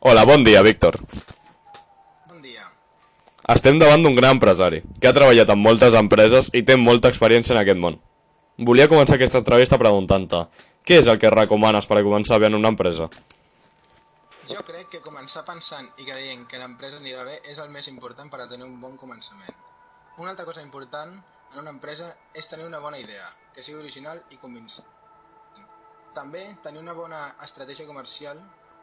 Hola, bon dia, Víctor. Bon dia. Estem davant d'un gran empresari, que ha treballat en moltes empreses i té molta experiència en aquest món. Volia començar aquesta entrevista preguntant-te, què és el que recomanes per a començar bé en una empresa? Jo crec que començar pensant i creient que l'empresa anirà bé és el més important per a tenir un bon començament. Una altra cosa important en una empresa és tenir una bona idea, que sigui original i convincent. També tenir una bona estratègia comercial,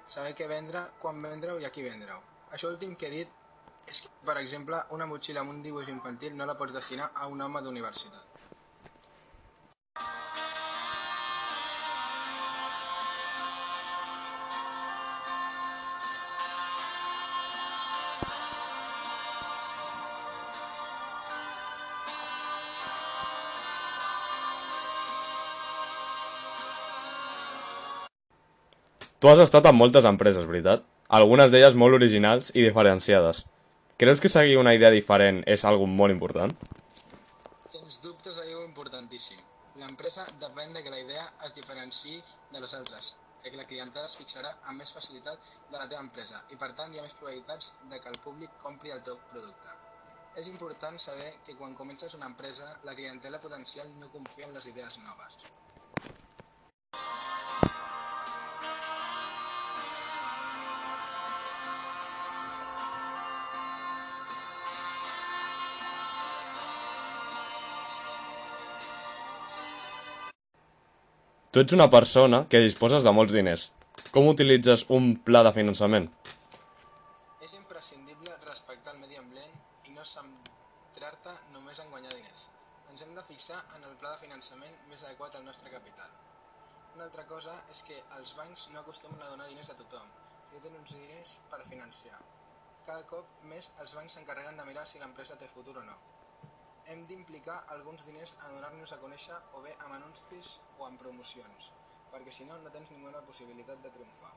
saber què vendre, quan vendre-ho i a qui vendre-ho. Això últim que he dit és que, per exemple, una motxilla amb un dibuix infantil no la pots destinar a un home d'universitat. Tu has estat en moltes empreses, veritat? Algunes d'elles molt originals i diferenciades. Creus que seguir una idea diferent és algo molt important? Sens dubte és allò importantíssim. L'empresa depèn de que la idea es diferenciï de les altres, ja que la clientela es fixarà amb més facilitat de la teva empresa i per tant hi ha més probabilitats de que el públic compri el teu producte. És important saber que quan comences una empresa, la clientela potencial no confia en les idees noves. Tu ets una persona que disposes de molts diners. Com utilitzes un pla de finançament? És imprescindible respectar el medi ambient i no centrar-te només en guanyar diners. Ens hem de fixar en el pla de finançament més adequat al nostre capital. Una altra cosa és que els bancs no acostumen a donar diners a tothom, si tenen uns diners per financiar. Cada cop més els bancs s'encarreguen de mirar si l'empresa té futur o no. Hem d'implicar alguns diners a donar-nos a conèixer o bé amb anuncis o amb promocions, perquè si no, no tens ninguna possibilitat de triomfar.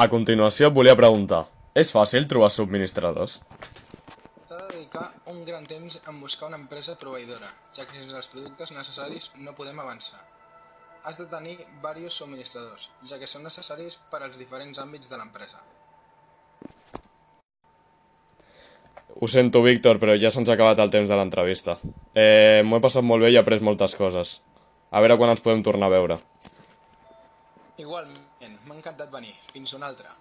A continuació et volia preguntar, és fàcil trobar subministradors? T'ha de dedicar un gran temps en buscar una empresa proveïdora, ja que sense els productes necessaris no podem avançar. Has de tenir diversos subministradors, ja que són necessaris per als diferents àmbits de l'empresa. Ho sento, Víctor, però ja se'ns ha acabat el temps de l'entrevista. Eh, M'ho he passat molt bé i he après moltes coses. A veure quan ens podem tornar a veure. Igualment, m'ha encantat venir. Fins una altra.